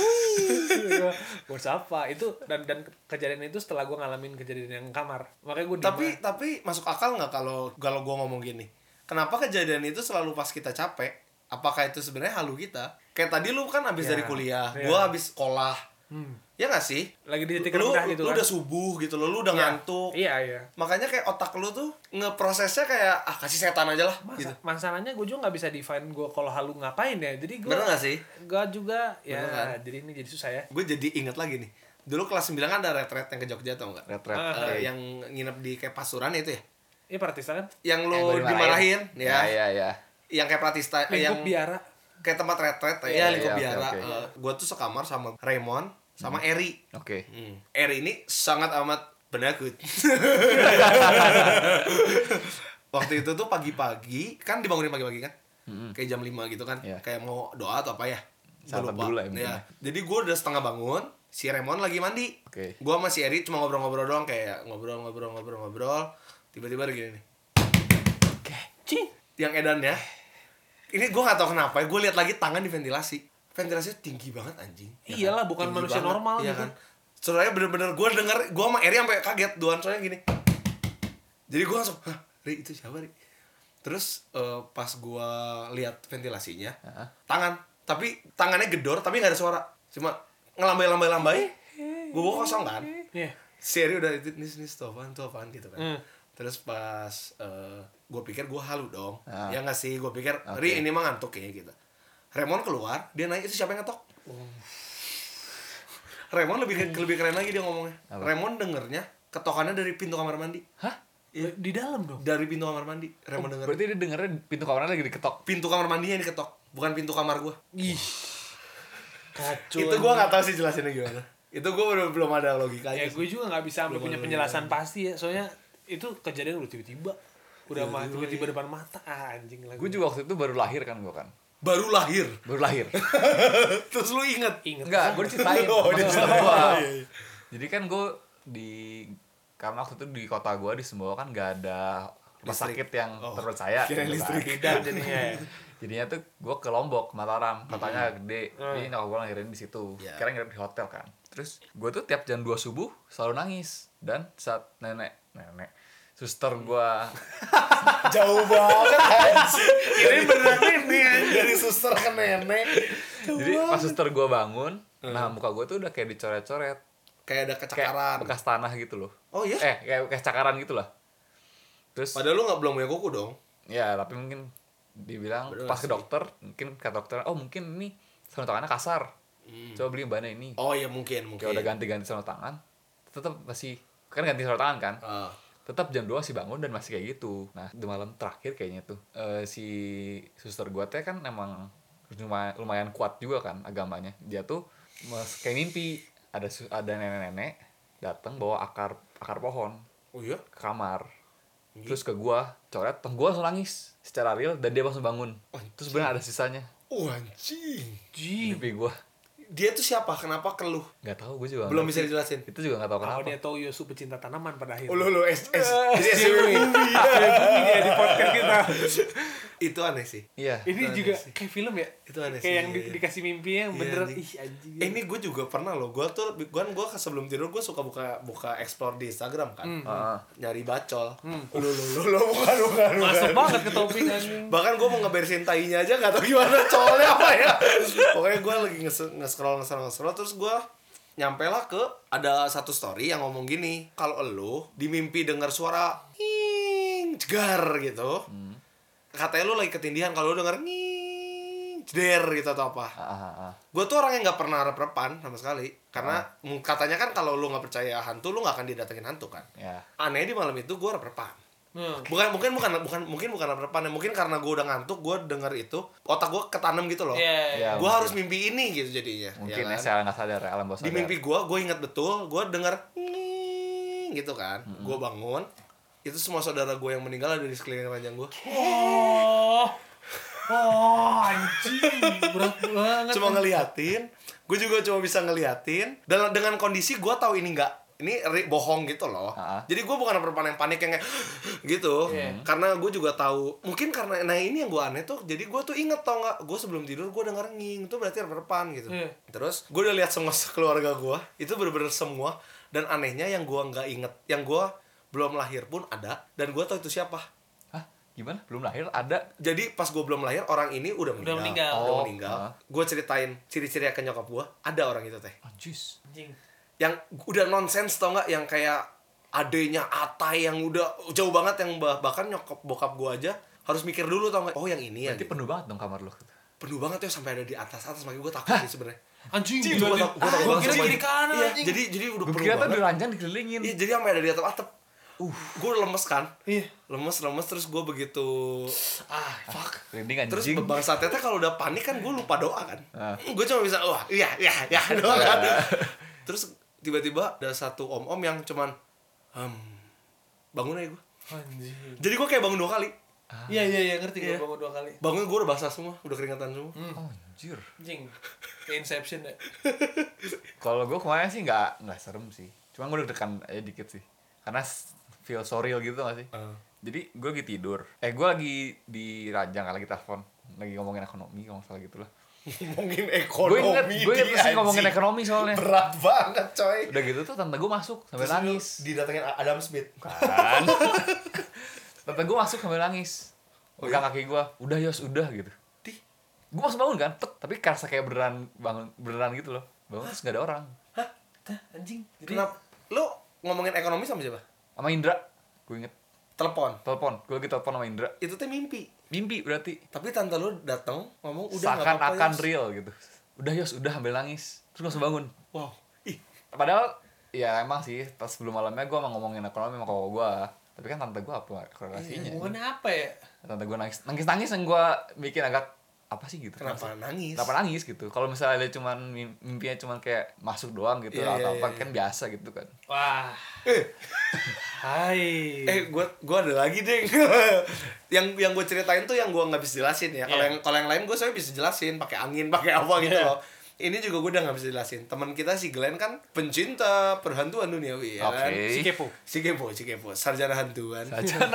gue sapa itu dan dan kejadian itu setelah gue ngalamin kejadian yang kamar makanya gue Tapi tapi masuk akal nggak kalau kalau gua ngomong gini? Kenapa kejadian itu selalu pas kita capek? Apakah itu sebenarnya halu kita? Kayak tadi lu kan habis Ya, dari kuliah, iya. gua habis sekolah. Hmm, Ya nggak sih? lagi di titik Lu, rendah gitu lu kan udah subuh gitu loh, lu udah Iya. ngantuk. iya iya Makanya kayak otak lu tuh ngeprosesnya kayak ah kasih setan aja lah Masa, gitu. masalahnya gue juga nggak bisa define gue kalau halu ngapain ya jadi gue Bener gak sih? gak juga ya Bener kan? jadi ini jadi susah ya Gue jadi inget lagi nih. Dulu kelas 9 kan ada retret yang ke Jogja tau nggak? Retret. Ah, Eh, yang nginep di kayak pasuran itu ya? Iya Pratista kan Yang lu Yang gua dimarahin, Ya ya. ya ya. Yang kayak Pratista, eh, yang biara kayak tempat retret ya Iya, lingkup iya, oke, biara oke. Eh, gua tuh sekamar sama Raymond sama Eri Oke. Hmm. Eri ini sangat amat penakut. Waktu itu tuh pagi-pagi, kan dibangunin pagi-pagi kan? Kayak jam 5 gitu kan? Iya. Kayak mau doa atau apa ya? Sahabat lupa. dulu lah ya, Iya. ya. Jadi gue udah setengah bangun, si Raymond lagi mandi. Oke. Gue sama si Eri cuma ngobrol-ngobrol doang kayak ngobrol-ngobrol-ngobrol-ngobrol. Tiba-tiba ada gini nih. Cing. Yang edan ya. Ini gue gak tau kenapa ya, gue lihat lagi tangan di ventilasi. Ventilasinya tinggi banget anjing. Ya Iyalah, kan? bukan Tinggi manusia normal iya gitu. kan. Soalnya bener-bener gue denger, gue sama Eri sampai kaget duaan soalnya gini. Jadi gue langsung, hah, Ri itu siapa Ri? Terus eh, pas gue lihat ventilasinya, Heeh. tangan, tapi tangannya gedor, tapi nggak ada suara, cuma ngelambai-lambai-lambai. Gue bawa kosong kan. Iya. Si Eri udah nih nih tuh apaan, tuh apaan gitu kan. Hmm. Terus pas gue pikir gue halu dong, Ah. ya nggak sih? Gue pikir, Oke. Ri ini mah ngantuk kayaknya gitu. Raymond keluar, dia nanya itu siapa yang ngetok? Raymond lebih lebih keren lagi dia ngomongnya. Apa? Raymond dengernya ketokannya dari pintu kamar mandi. Hah? Di dalam dong. Dari pintu kamar mandi. Raymond denger. Berarti dia dengernya pintu kamarnya lagi diketok. Pintu kamar mandinya yang diketok, bukan pintu kamar gua. Ih. Kacau. itu gua nggak tahu sih jelasinnya gimana. Itu gua belum belum ada logikanya. Ya gue juga nggak bisa Belum punya penjelasan pasti ya. Soalnya itu kejadian udah tiba-tiba. Udah mah tiba-tiba depan mata ah, anjing lagi. Gue juga waktu itu baru lahir kan gue kan. Baru lahir. Baru lahir. Terus lu inget. inget. Enggak, gue diceritain. Oh, dia gua. Iya, iya. Jadi kan gue di karena waktu itu di kota gue di Sumbawa kan gak ada rumah Listrik. sakit yang Oh, terpercaya. listrik. Tidak jadinya. ya. Jadinya tuh gue ke Lombok, Mataram, kotanya gede. Hmm. Jadi nyokap gue lahirin di situ. Iya. Kira ngirim di hotel kan. Terus gue tuh tiap jam 2 subuh selalu nangis. Dan saat nenek, nenek, suster gue Jauh banget. Ini beneran ini. Dari suster ke nenek. Jadi pas suster gue bangun, nah muka gue tuh udah kayak dicoret-coret. Kayak ada Kayak kecakaran. bekas tanah gitu loh. Oh iya? Eh, kayak bekas cakaran gitu lah. Terus Padahal lu nggak belum punya kuku dong. ya tapi mungkin dibilang Bener pas ke sih. dokter mungkin kata dokter oh mungkin ini sarung tangannya kasar coba beli bahannya ini Oh iya mungkin mungkin. kayak udah ganti-ganti sarung tangan tetap masih kan ganti sarung tangan kan Ah. Tetap jam 2 masih bangun dan masih kayak gitu. Nah di malam terakhir kayaknya tuh eh, si suster gua teh kan emang lumayan, lumayan kuat juga kan agamanya. Dia tuh mas- kayak mimpi. Ada ada nenek-nenek datang bawa akar akar pohon Oh iya? ke kamar. Terus ke gua coret terus gua langsung nangis secara real dan dia langsung bangun. Terus benar ada sisanya. Oh anjing. Jing. mimpi gua Dia tuh siapa? Kenapa keluh? nggak tahu gua juga Belum bisa dijelasin. itu juga nggak tahu Kalau kenapa dia tahu Yosu pecinta tanaman pada akhirnya. Oh lu lu S S SCW Win. movie. Dia di podcast kita. Itu aneh sih. iya Ini juga sih. kayak film ya. Itu aneh Kayak sih, yang iya, di- iya. dikasih mimpi yang Iya, beneran anjing. ih anjing. Eh, ini gue juga pernah loh. Gue tuh, gue kan gue sebelum tidur gue suka buka buka explore di Instagram kan, Heeh. nyari bacol. Lu lu lu lu bukan bukan. bukan. Masuk banget ke topik anjing. Bahkan gue mau ngebersihin tainya aja gak tau gimana colnya apa ya. Pokoknya gue lagi nge- nge-scroll nge-scroll nge-scroll terus gue nyampe lah ke ada satu story yang ngomong gini kalau lu di mimpi dengar suara ing cegar gitu katanya lu lagi ketindihan kalau lu denger nging jeder gitu atau apa Ah, ah, ah. gue tuh orang yang nggak pernah rep-repan sama sekali karena mm, katanya kan kalau lu nggak percaya hantu lu nggak akan didatengin hantu kan ya aneh di malam itu gue rep-repan Hmm. bukan mungkin bukan bukan mungkin bukan rep-repan ya. mungkin karena gue udah ngantuk gue denger itu otak gue ketanam gitu loh Iya. Ya, gue mungkin. harus mimpi ini gitu jadinya mungkin ya ya, kan? secara nggak sadar ya, alam bawah di mimpi gue gue ingat betul gue denger nging gitu kan gue bangun itu semua saudara gue yang meninggal ada di sekeliling ranjang gue Oh. Oh, anjing. Berat banget. cuma ngeliatin gue juga cuma bisa ngeliatin dan dengan kondisi gue tahu ini nggak ini ri- bohong gitu loh Ah. jadi gue bukan perempuan yang panik yang kayak gitu Iya. karena gue juga tahu mungkin karena nah ini yang gue aneh tuh jadi gue tuh inget tau nggak gue sebelum tidur gue denger nging itu berarti perempuan gitu Iya. terus gue udah lihat semua keluarga gue itu bener-bener semua dan anehnya yang gue nggak inget yang gue belum lahir pun ada dan gue tahu itu siapa Hah? gimana belum lahir ada jadi pas gue belum lahir orang ini udah meninggal, meninggal. udah Oh, meninggal. ah. gue ceritain ciri-ciri ke nyokap gue ada orang itu teh anjis Anjing. yang udah nonsens tau nggak yang kayak adenya Atai yang udah jauh banget yang bah- bahkan nyokap bokap gua aja harus mikir dulu tau nggak oh yang ini ya gitu. penuh banget dong kamar lu penuh banget ya sampai ada di atas atas makanya gua takut sih sebenarnya Anjing. Cing, gila gua nih. tak- gua takut Ah, banget kira kiri kanan iya jadi jadi udah gue penuh kira tuh di banget ranjang dikelilingin iya jadi sampai ada di atap atap gue lemes kan Iya. lemes lemes terus gue begitu ah fuck Merinding terus bangsa tete kalau udah panik kan gue lupa doa kan Ah. gue cuma bisa wah iya iya iya doa kan terus tiba-tiba ada satu om om yang cuman hmm, bangun aja gue Anjir. jadi gue kayak bangun dua kali Iya iya iya ngerti Iya. gue bangun dua kali. bangun gue udah basah semua udah keringatan semua Oh, anjir. Anjing. Kayak Inception ya. Kalau gue kemarin sih nggak nggak serem sih. Cuma gue deg-degan aja dikit sih. Karena feel surreal gitu gak sih? Ah. Jadi gue lagi tidur. Eh gue lagi di ranjang lagi telepon. Lagi ngomongin ekonomi kalau salah gitu lah. ngomongin Gue ekonomi inget, gue inget pasti ngomongin ekonomi soalnya. berat banget coy Udah gitu tuh tante gue masuk sambil Terus nangis. didatengin Adam Smith Kan. tante gue masuk sambil nangis. Pegang kaki gue. Udah Yos, udah gitu. di Gue masuk bangun kan, pet, tapi kerasa kayak beneran bangun beneran gitu loh. Bangun terus gak ada orang. Hah? Anjing. Jadi kenapa lu ngomongin ekonomi sama siapa Sama Indra, gue inget. Telepon. Telepon. Gue lagi telepon sama Indra. itu tuh mimpi. Mimpi berarti. tapi tante lu datang ngomong udah nggak seakan apa-apa akan Yos." real gitu. Udah Yos udah ambil nangis. Terus langsung bangun. Wow ih. Padahal ya emang sih pas sebelum malamnya gue emang ngomongin ekonomi sama kakak gue tapi kan tante gue apa korelasinya? Hubungannya apa ya? tante gue nangis nangis nangis yang gue bikin agak apa sih gitu? Kenapa nangis? Kenapa nangis? gitu. Kalau misalnya dia cuman mim- mimpinya cuman kayak masuk doang gitu Iya, atau iya, apa iya, kan biasa gitu kan. Wah. Hai. eh gua gua ada lagi deh yang yang gue ceritain tuh yang gua nggak bisa jelasin ya. Kalau Iya. yang kalau yang lain gue saya bisa jelasin. Pakai angin pakai apa gitu Iya. loh. Ini juga gue udah nggak bisa jelasin. Teman kita si Glenn kan pencinta perhantuan duniawi ya kan? Oke. si kepo. si kepo si kepo. Sarjana hantuan. Saja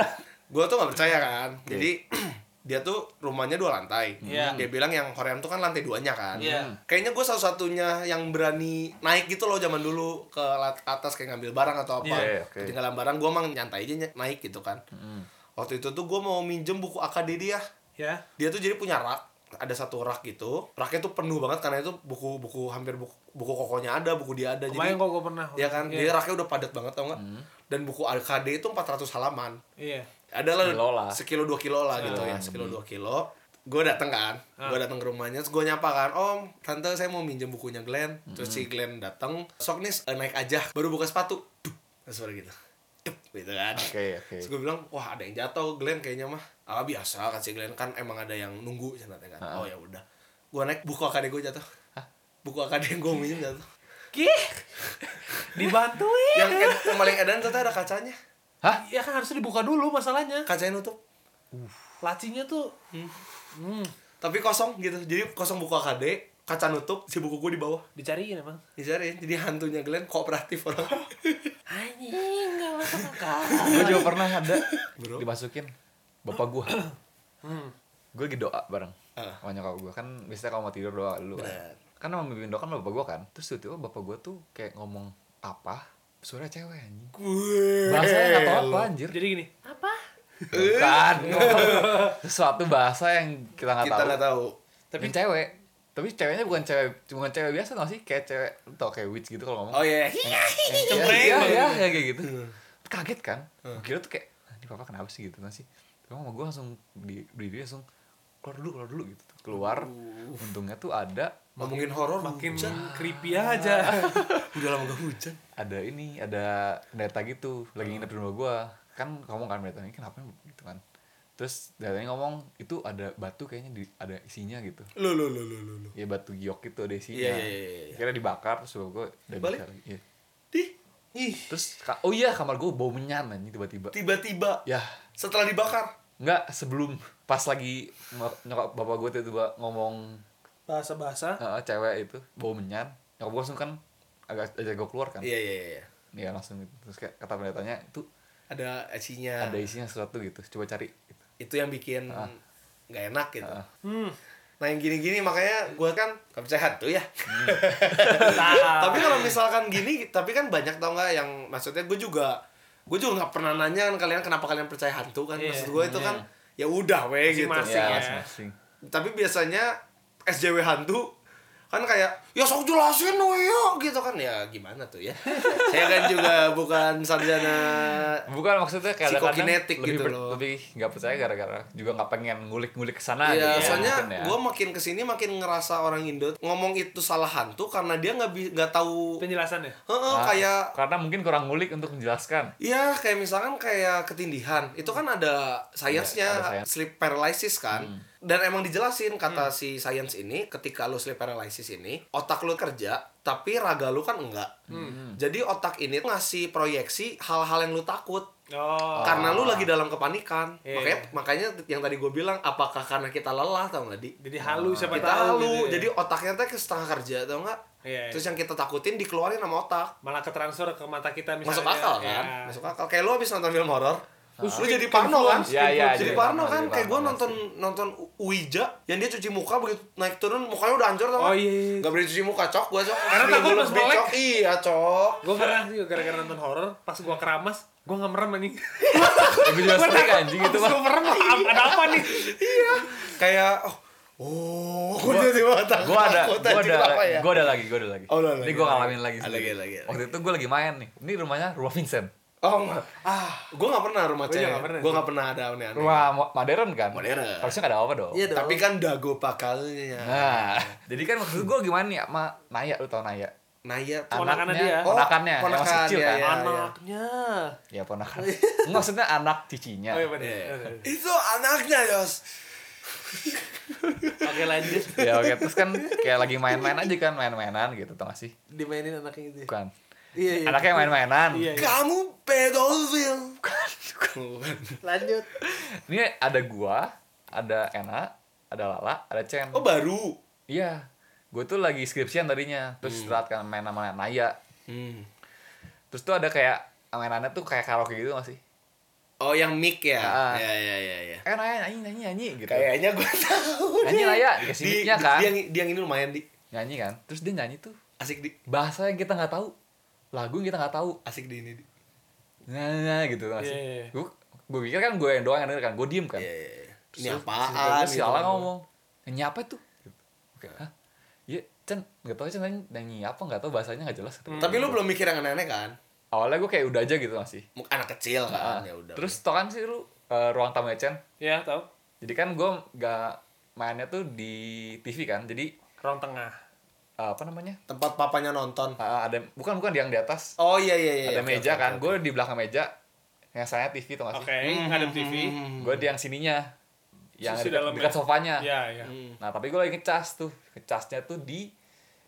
gue tuh nggak percaya kan? Jadi dia tuh rumahnya dua lantai Iya. dia bilang yang Korean tuh kan lantai duanya kan Iya. kayaknya gue salah satunya yang berani naik gitu loh zaman dulu ke atas kayak ngambil barang atau apa Iya, oke. ketinggalan barang gue emang nyantai aja naik gitu kan Hmm. waktu itu tuh gue mau minjem buku AKD dia Ya. dia tuh jadi punya rak ada satu rak gitu raknya tuh penuh banget karena itu buku-buku hampir buku, buku kokonya ada buku dia ada Kemarin jadi kok gue pernah. ya kan Iya. dia raknya udah padat banget tau nggak dan buku AKD itu 400 halaman Iya. Ada lah Sekilo lah. sekilo dua kilo lah gitu ya Ah, sekilo dua kilo. Gue dateng kan Ah. gue dateng ke rumahnya terus gue nyapa kan om tante saya mau minjem bukunya Glenn. Terus si Glenn dateng sok nih eh, naik aja baru buka sepatu. Duh, suara gitu. Dup, gitu kan. Oke oke. Terus gue bilang wah ada yang jatuh Glenn kayaknya mah. Ah biasa kan si Glenn kan emang ada yang nunggu cenatnya kan. Ah. oh ya udah. Gue naik buku AKD gue jatuh. Buku yang gue minjem jatuh. Kih. Dibantuin. yang, yang paling edan ternyata ada kacanya hah Ya kan harusnya dibuka dulu masalahnya. kacanya nutup Lacinya tuh hmm, tapi kosong gitu jadi kosong buku AKD kaca nutup si buku gue di bawah dicariin emang. Dicari, jadi hantunya Glenn kooperatif orang. Anjing, enggak masuk akal. gue juga pernah ada Bro. dimasukin bapak gue Hmm. gue lagi doa bareng Ah. sama nyokap gue kan biasanya kalau mau tidur doa dulu kan kan emang mimpin doa kan bapak gue kan terus tiba-tiba bapak gue tuh kayak ngomong apa suara cewek anjing. Gue. bahasanya nggak tahu apa anjir. Jadi gini, apa? bukan. Sesuatu bahasa yang kita nggak Kita tahu. nggak tahu. tapi cewek. Tapi ceweknya bukan cewek bukan cewek biasa tau sih. Kayak cewek tau kayak witch gitu kalau ngomong. Oh iya. Yang- Cempreng iya banget. iya iya, kayak gitu kaget kan? Gua kira tuh kayak "Ah, ini papa kenapa sih? Gitu nggak sih. Tapi mama gue langsung di berdiri langsung keluar dulu keluar dulu gitu keluar untungnya tuh ada Ngomongin horor Makin hujan. creepy aja. Udah lama gak hujan. ada ini ada pendeta gitu lagi nginep di rumah gua kan ngomong kan pendeta ini kenapa gitu kan terus pendetanya ngomong itu ada batu kayaknya di, ada isinya gitu Lo lo lo lo lo. ya batu giok itu ada isinya Iya, iya, iya, iya. kira dibakar terus gua udah Balik? bisa iya. Di Ih, terus oh iya kamar gua bau menyan anjing tiba-tiba tiba-tiba ya setelah dibakar. Nggak sebelum pas lagi nyok- nyokap bapak gue tiba-tiba ngomong bahasa-bahasa. "Eh, cewek itu bau menyan nyokap gue langsung kan agak aja gue keluar kan Iya iya iya. ya langsung gitu. terus kayak kata pendetanya itu Ada isinya. ada isinya sesuatu gitu coba cari gitu. Itu yang bikin nggak enak gitu. Ah. Hmm. Nah yang gini-gini makanya gue kan gak percaya hantu ya. Nah, tapi kalau misalkan gini, tapi kan banyak tau nggak yang maksudnya gue juga gue juga nggak pernah nanya kan kalian kenapa kalian percaya hantu kan Iya. maksud gue itu kan ya udah weh gitu Masing-masing ya ya. tapi biasanya SJW hantu kan kayak ya sok jelasin we ya gitu kan ya gimana tuh ya saya kan juga bukan sarjana bukan maksudnya kadang-kadang Psikokinetik gitu loh. lebih nggak percaya gara-gara juga nggak pengen ngulik-ngulik ke sana Iya, gitu soalnya ya. gue makin ke sini makin ngerasa orang Indo ngomong itu salah hantu karena dia nggak bi- nggak tahu penjelasannya Heeh, Nah, kayak karena mungkin kurang ngulik untuk menjelaskan Iya, kayak misalkan kayak ketindihan. Itu kan ada sainsnya, Iya, ada sains. Hmm. sleep paralysis kan. Dan emang dijelasin kata si sains ini ketika lu sleep paralysis ini, otak lu kerja tapi raga lu kan enggak. Hmm. Jadi otak ini ngasih proyeksi hal-hal yang lu takut. oh Karena lu lagi dalam kepanikan. Iya, makanya iya. makanya yang tadi gue bilang apakah karena kita lelah tau nggak di? jadi halu siapa Kita tahu halu, gitu ya. jadi otaknya teh setengah kerja tau nggak? Iya, iya. Terus yang kita takutin dikeluarin sama otak. malah ke transfer ke mata kita misalnya masuk akal kan Ya. masuk akal kayak lu habis nonton film horor lu jadi kayak parno kan? Iya, iya, jadi parno kan? kayak gue nonton nonton Ouija yang dia cuci muka begitu naik turun mukanya udah hancur tau Oh, nggak? iya, iya. nggak berani cuci muka cok gue cok. Karena takut pas cok. Iya cok. Gue pernah juga gara-gara nonton horor pas gue keramas gue nggak merem anjing. Gue juga sering anjing itu mah. Gue merem. Ada apa nih? Kayak oh oh gue jadi takut gue ada gue ada ya? gue ada lagi gue ada lagi. Oh, ada ini lagi, gue lagi. ngalamin lagi lagi, lagi, lagi. waktu itu gue lagi main nih. Ini rumahnya rumah Vincent oh enggak. Ah. Gue nggak pernah rumah Gua juga cewek. gue nggak pernah ada aneh-aneh. Rumah mo- modern kan? Modern. harusnya nggak ada apa dong. Iya dong. tapi kan dago pakalnya. Nah. Jadi kan itu gue gimana nih sama Naya lu tau Naya? Naya tuh Ponakannya anaknya dia. Oh, ponakannya. Yang masih ponakan, kecil iya, kan? iya. anaknya. Ya ponakan. Enggak, maksudnya anak cicinya oh iya bener. Iya. Bener. itu anaknya Yos. Oke lanjut. Ya oke. Terus kan kayak lagi main-main aja kan main-mainan gitu tau gak sih? Dimainin anaknya itu bukan iya iya. Anaknya main-mainan. Iya, iya. kamu pedofil. Lanjut. Ini ada gua ada Ena ada Lala ada Chen oh baru? Iya. Gue tuh lagi skripsian tadinya. Terus istirahat kan main sama Naya. Hmm. terus tuh ada kayak mainannya tuh kayak karaoke gitu gak sih? Oh yang mic ya? Ah. ya ya ya ya eh Naya nyanyi nyanyi nyanyi gitu. Kayaknya gue tahu nyanyi Naya dikasih di, mic-nya di- kan. dia, dia yang ini lumayan di. Nyanyi kan? Terus dia nyanyi tuh. Asik di. Bahasa yang kita nggak tahu lagu yang kita nggak tahu asik di ini. Di nah, nah gitu gak sih Iya, iya, iya. gue gue pikir kan gue yang doang yang denger kan gue diem kan. Iya, iya, iya. ini Terus apaan si gitu Lala kan. ngomong. Nyanyi apa tuh. Gitu. oke. Hah? Iya Chen nggak tahu Chen nyanyi, nyanyi apa nggak tahu bahasanya nggak jelas. Tapi lu belum mikir yang aneh-aneh kan? Awalnya gue kayak udah aja gitu masih. Muk- anak kecil kan Ah, ya udah. Terus tau kan sih lu eh, ruang tamu Chen ya tahu. Jadi kan gue nggak mainnya tuh di TV kan jadi ruang tengah apa namanya? Tempat papanya nonton. Ah, ada bukan bukan yang di atas. Oh iya iya iya ada oke, meja oke, kan oke. gue di belakang meja yang saya TV tuh oke nggak sih? Ngadep TV Hmm. gue di yang sininya yang Sisi dekat, dekat sofanya. Ya ya Hmm. nah tapi gue lagi ngecas tuh ngecasnya tuh di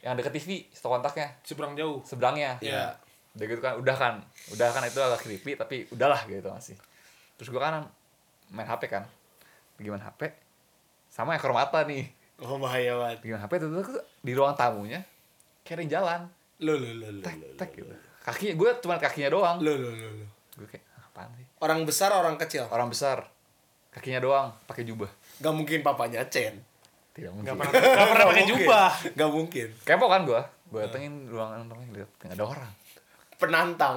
yang deket TV stop kontaknya. Seberang jauh. Seberangnya. Iya. udah gitu kan udah kan udah kan itu agak creepy tapi udahlah gitu masih terus gue kan main HP kan. Gimana HP sama ekor mata nih oh bahaya banget. Gimana HP tuh tuh di ruang tamunya yang jalan. Lo lo lo lo tek tek gitu. kakinya gue cuma kakinya doang. Lo lo lo lo gue kayak "Ah, apaan sih? Orang besar orang kecil? Orang besar. Kakinya doang pakai jubah. Gak mungkin papanya Chen. Tidak mungkin. pernah nggak pernah pakai jubah. Gak mungkin. Kepo kan gue gue datengin ruangan rumahnya lihat nggak ada orang. Penantang.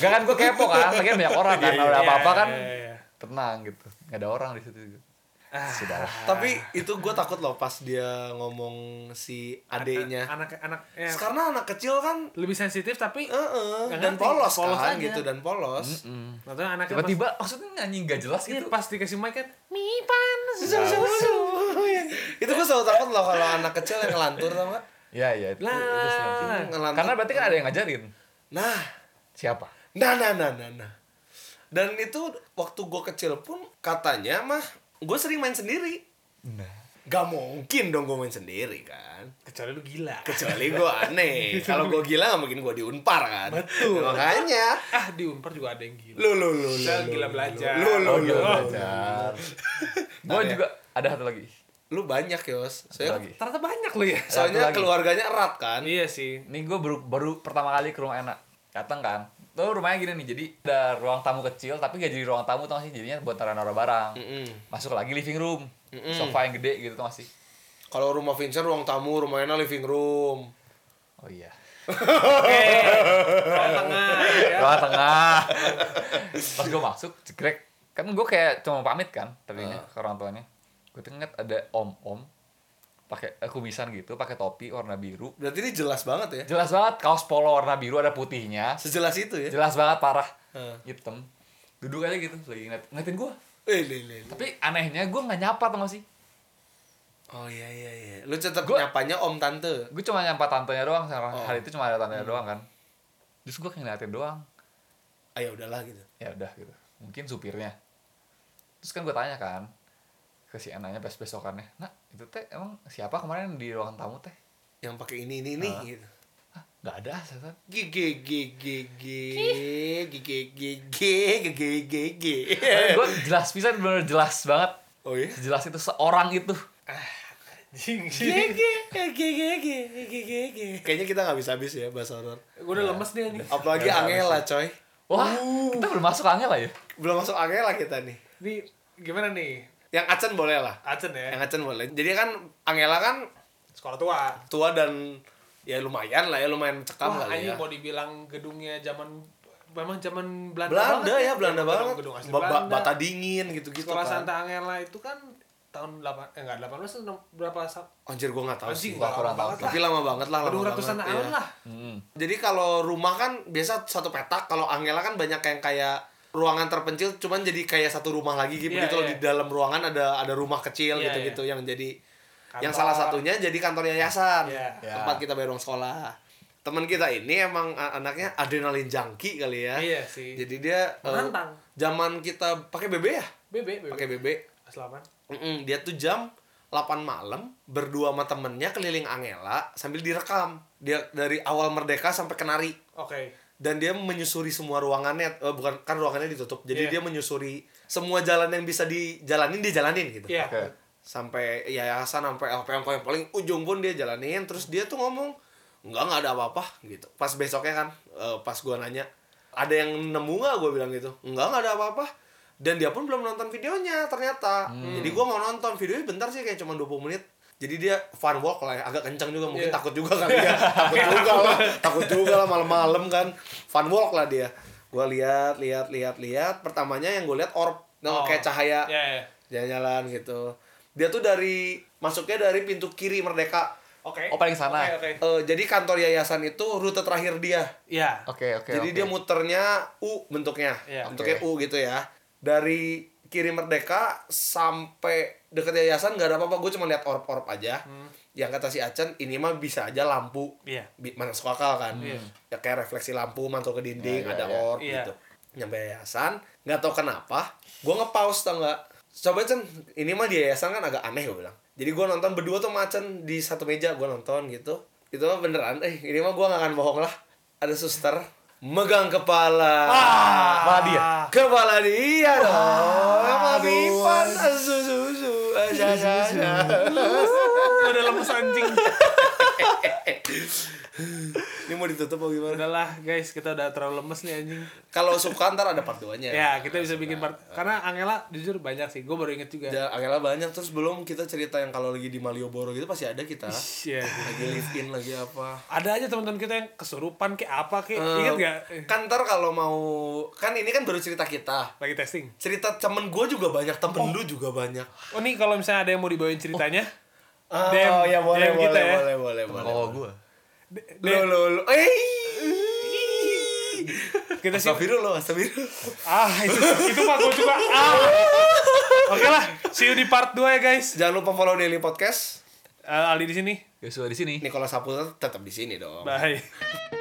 Gak kan gue kepo kan, lagi banyak orang kan, kalau ada Iya, apa-apa kan iya, iya. tenang gitu, nggak ada orang di situ. Sudah lah. tapi itu gue takut loh pas dia ngomong si adeknya anak anak ya, karena anak kecil kan lebih sensitif tapi eh, Nggak dan polos, polos kan aja. gitu dan polos Mm. Maksudnya anaknya Tiba-tiba maksudnya nyanyi nggak jelas iya, gitu. pas dikasih mic kan mipan itu gue selalu takut loh kalau anak kecil yang ngelantur tau gak Iya iya itu, Lah. itu. Ngelantur. Karena berarti kan ada yang ngajarin. nah Siapa? nah nah nah nah nah dan itu waktu gue kecil pun katanya mah gue sering main sendiri Nah. gak mungkin dong gue main sendiri kan kecuali lu gila kecuali gue aneh kalau gue gila gak mungkin gue diunpar kan Betul. makanya ah di unpar juga ada yang gila lu lu lu lu gila belajar. lu lu Oh, lu, belajar. Nah, Gue ya. juga ada satu lagi. lu banyak yos soalnya lagi. ternyata banyak lu ya soalnya keluarganya erat kan iya sih Ini gue baru baru pertama kali ke rumah enak. Datang kan. Tuh rumahnya gini nih. Jadi ada ruang tamu kecil tapi gak jadi ruang tamu tuh masih jadinya buat taruh naruh barang. Mm-mm. Masuk lagi living room. Mm-mm. Sofa yang gede gitu tuh masih. kalau rumah Vincent ruang tamu rumahnya living room Oh iya. oke ruang tengah ya Ruang tengah. Pas gue masuk, cekrek. Kan gue kayak cuma pamit kan tadinya Ah. ke orang tuanya. Gue tuh ngeliat ada om-om pakai eh, kumisan gitu pakai topi warna biru Berarti ini jelas banget ya. jelas banget kaos polo warna biru ada putihnya Sejelas itu ya. jelas banget parah Heeh. hitam duduk aja gitu lagi ngeliat, ngeliatin gue Eh, le, le, le. tapi anehnya gue nggak nyapa tau sih Oh iya iya iya. Lu tetap Gua- nyapanya om tante. gue cuma nyapa tantenya doang Oh. hari itu cuma ada tantenya doang kan terus gue kayak ngeliatin doang Ah ya udahlah gitu. ya udah gitu mungkin supirnya terus kan gue tanya kan ke si anaknya bes besokannya nah itu teh emang siapa kemarin di ruangan tamu teh Yang pakai ini ini ini Ah. gitu. Nggak ada setan G G G G G G G G G G G G. gue jelas bisa bener jelas banget Oh iya. jelas itu seorang itu Anjing G sih. G G G G G G G. Kayaknya kita nggak bisa habis ya bahasa horor. Gue udah lemes nih anjing. Apalagi Nggak Angela coy. wah kita belum masuk angin lah ya Belum masuk Angela kita nih. Nih gimana nih? Yang Acen boleh lah. Acen ya. Yang Acen boleh. Jadi kan Angela kan Sekolah tua. tua dan ya lumayan lah ya lumayan cekam Wah, lah anjing ya. mau dibilang gedungnya zaman memang zaman Belanda, Belanda banget ya Belanda banget. Gedung asli Ba- ba- Belanda. Bata dingin gitu-gitu Sekolah kan. Santa Angela itu kan tahun 8 eh enggak 18 enam- berapa Anjir gua nggak tahu sih. Gua lama kurang tahu. Tapi lama banget lah, lama Aduh ratusan tahun lah. hmm. Jadi kalau rumah kan biasa satu petak, kalau Angela kan banyak yang kayak ruangan terpencil cuman jadi kayak satu rumah lagi gitu Iya, gitu loh iya. di dalam ruangan ada ada rumah kecil Iya, gitu-gitu yang jadi Kantor. yang salah satunya jadi kantor yayasan. Iya. Tempat kita bayar uang sekolah. Teman kita ini emang anaknya adrenalin junkie kali ya. Iya sih. Jadi dia eh, Menantang. zaman kita pakai BB ya? BB, BB. Pakai BB. Selamat. Dia tuh jam 8 malam berdua sama temennya keliling Angela sambil direkam. Dia dari awal merdeka sampai kenari Oke. Dan dia menyusuri semua ruangannya eh, bukan kan ruangannya ditutup. Jadi Iya. dia menyusuri semua jalan yang bisa dijalanin dia jalanin gitu. Iya. Oke. Sampai yayasan sampai LPM yang paling ujung pun dia jalanin terus dia tuh ngomong enggak nggak ada apa-apa gitu. Pas besoknya kan eh, pas gua nanya ada yang nemu nggak gue bilang gitu enggak nggak ada apa-apa dan dia pun belum nonton videonya ternyata jadi gua mau nonton videonya bentar sih kayak cuma 20 menit jadi dia fun walk lah ya, agak kencang juga mungkin Iya. takut juga kali ya takut juga lah takut juga lah malam-malam kan fun walk lah dia gua lihat lihat lihat lihat pertamanya yang gue lihat orb Oh. kayak cahaya Iya, iya. jalan-jalan gitu dia tuh dari masuknya dari pintu kiri merdeka Oke. Oh, paling sana. Oke, oke. Eh, jadi kantor yayasan itu rute terakhir dia Iya. oke oke jadi oke. dia muternya U bentuknya Iya. bentuknya Oke. U gitu ya dari kiri merdeka sampai deket yayasan nggak ada apa-apa gue cuma lihat orb-orb aja. Yang kata si Acen ini mah bisa aja lampu Iya. Bi- mana masuk akal kan. Iya. ya kayak refleksi lampu mantul ke dinding Iya, iya, ada iya. orb Iya. gitu. Nyampe yayasan nggak tahu kenapa gue nge-pause tau nggak? Coba Cen ini mah di yayasan kan agak aneh gue bilang. Jadi gue nonton berdua tuh macen di satu meja gue nonton gitu. Itu mah beneran eh ini mah gue gak akan bohong lah. Ada suster megang kepala. Kepala dia? kepala dia dong. Susu aja aja Udah lemes anjing. ini mau ditutup apa gimana Udahlah guys, kita udah terlalu lemes nih anjing. kalau suka ntar ada part 2 nya Ya, kita bisa bikin part karena Angela jujur banyak sih. Gue baru inget juga. Ya, Angela banyak terus belum kita cerita yang kalau lagi di Malioboro gitu pasti ada kita Iya. lagi live in lagi apa Ada aja teman-teman kita yang kesurupan kayak apa kayak Eh, inget gak? kan ntar kalau mau kan ini kan baru cerita kita Lagi testing. cerita temen gue juga banyak temen lu juga banyak Oh nih kalau misalnya ada yang mau dibawain ceritanya, oh DM- ya boleh DM boleh, kita ya. boleh boleh boleh oh gue lo lo lo eh kita sih Astagfirullah astagfirullah ah itu itu mah gue juga ah. Oke lah, see you di part 2 ya guys. jangan lupa follow daily podcast Eh, Aldi di sini. Yosua di sini Nikola Saputra tetap di sini dong Bye.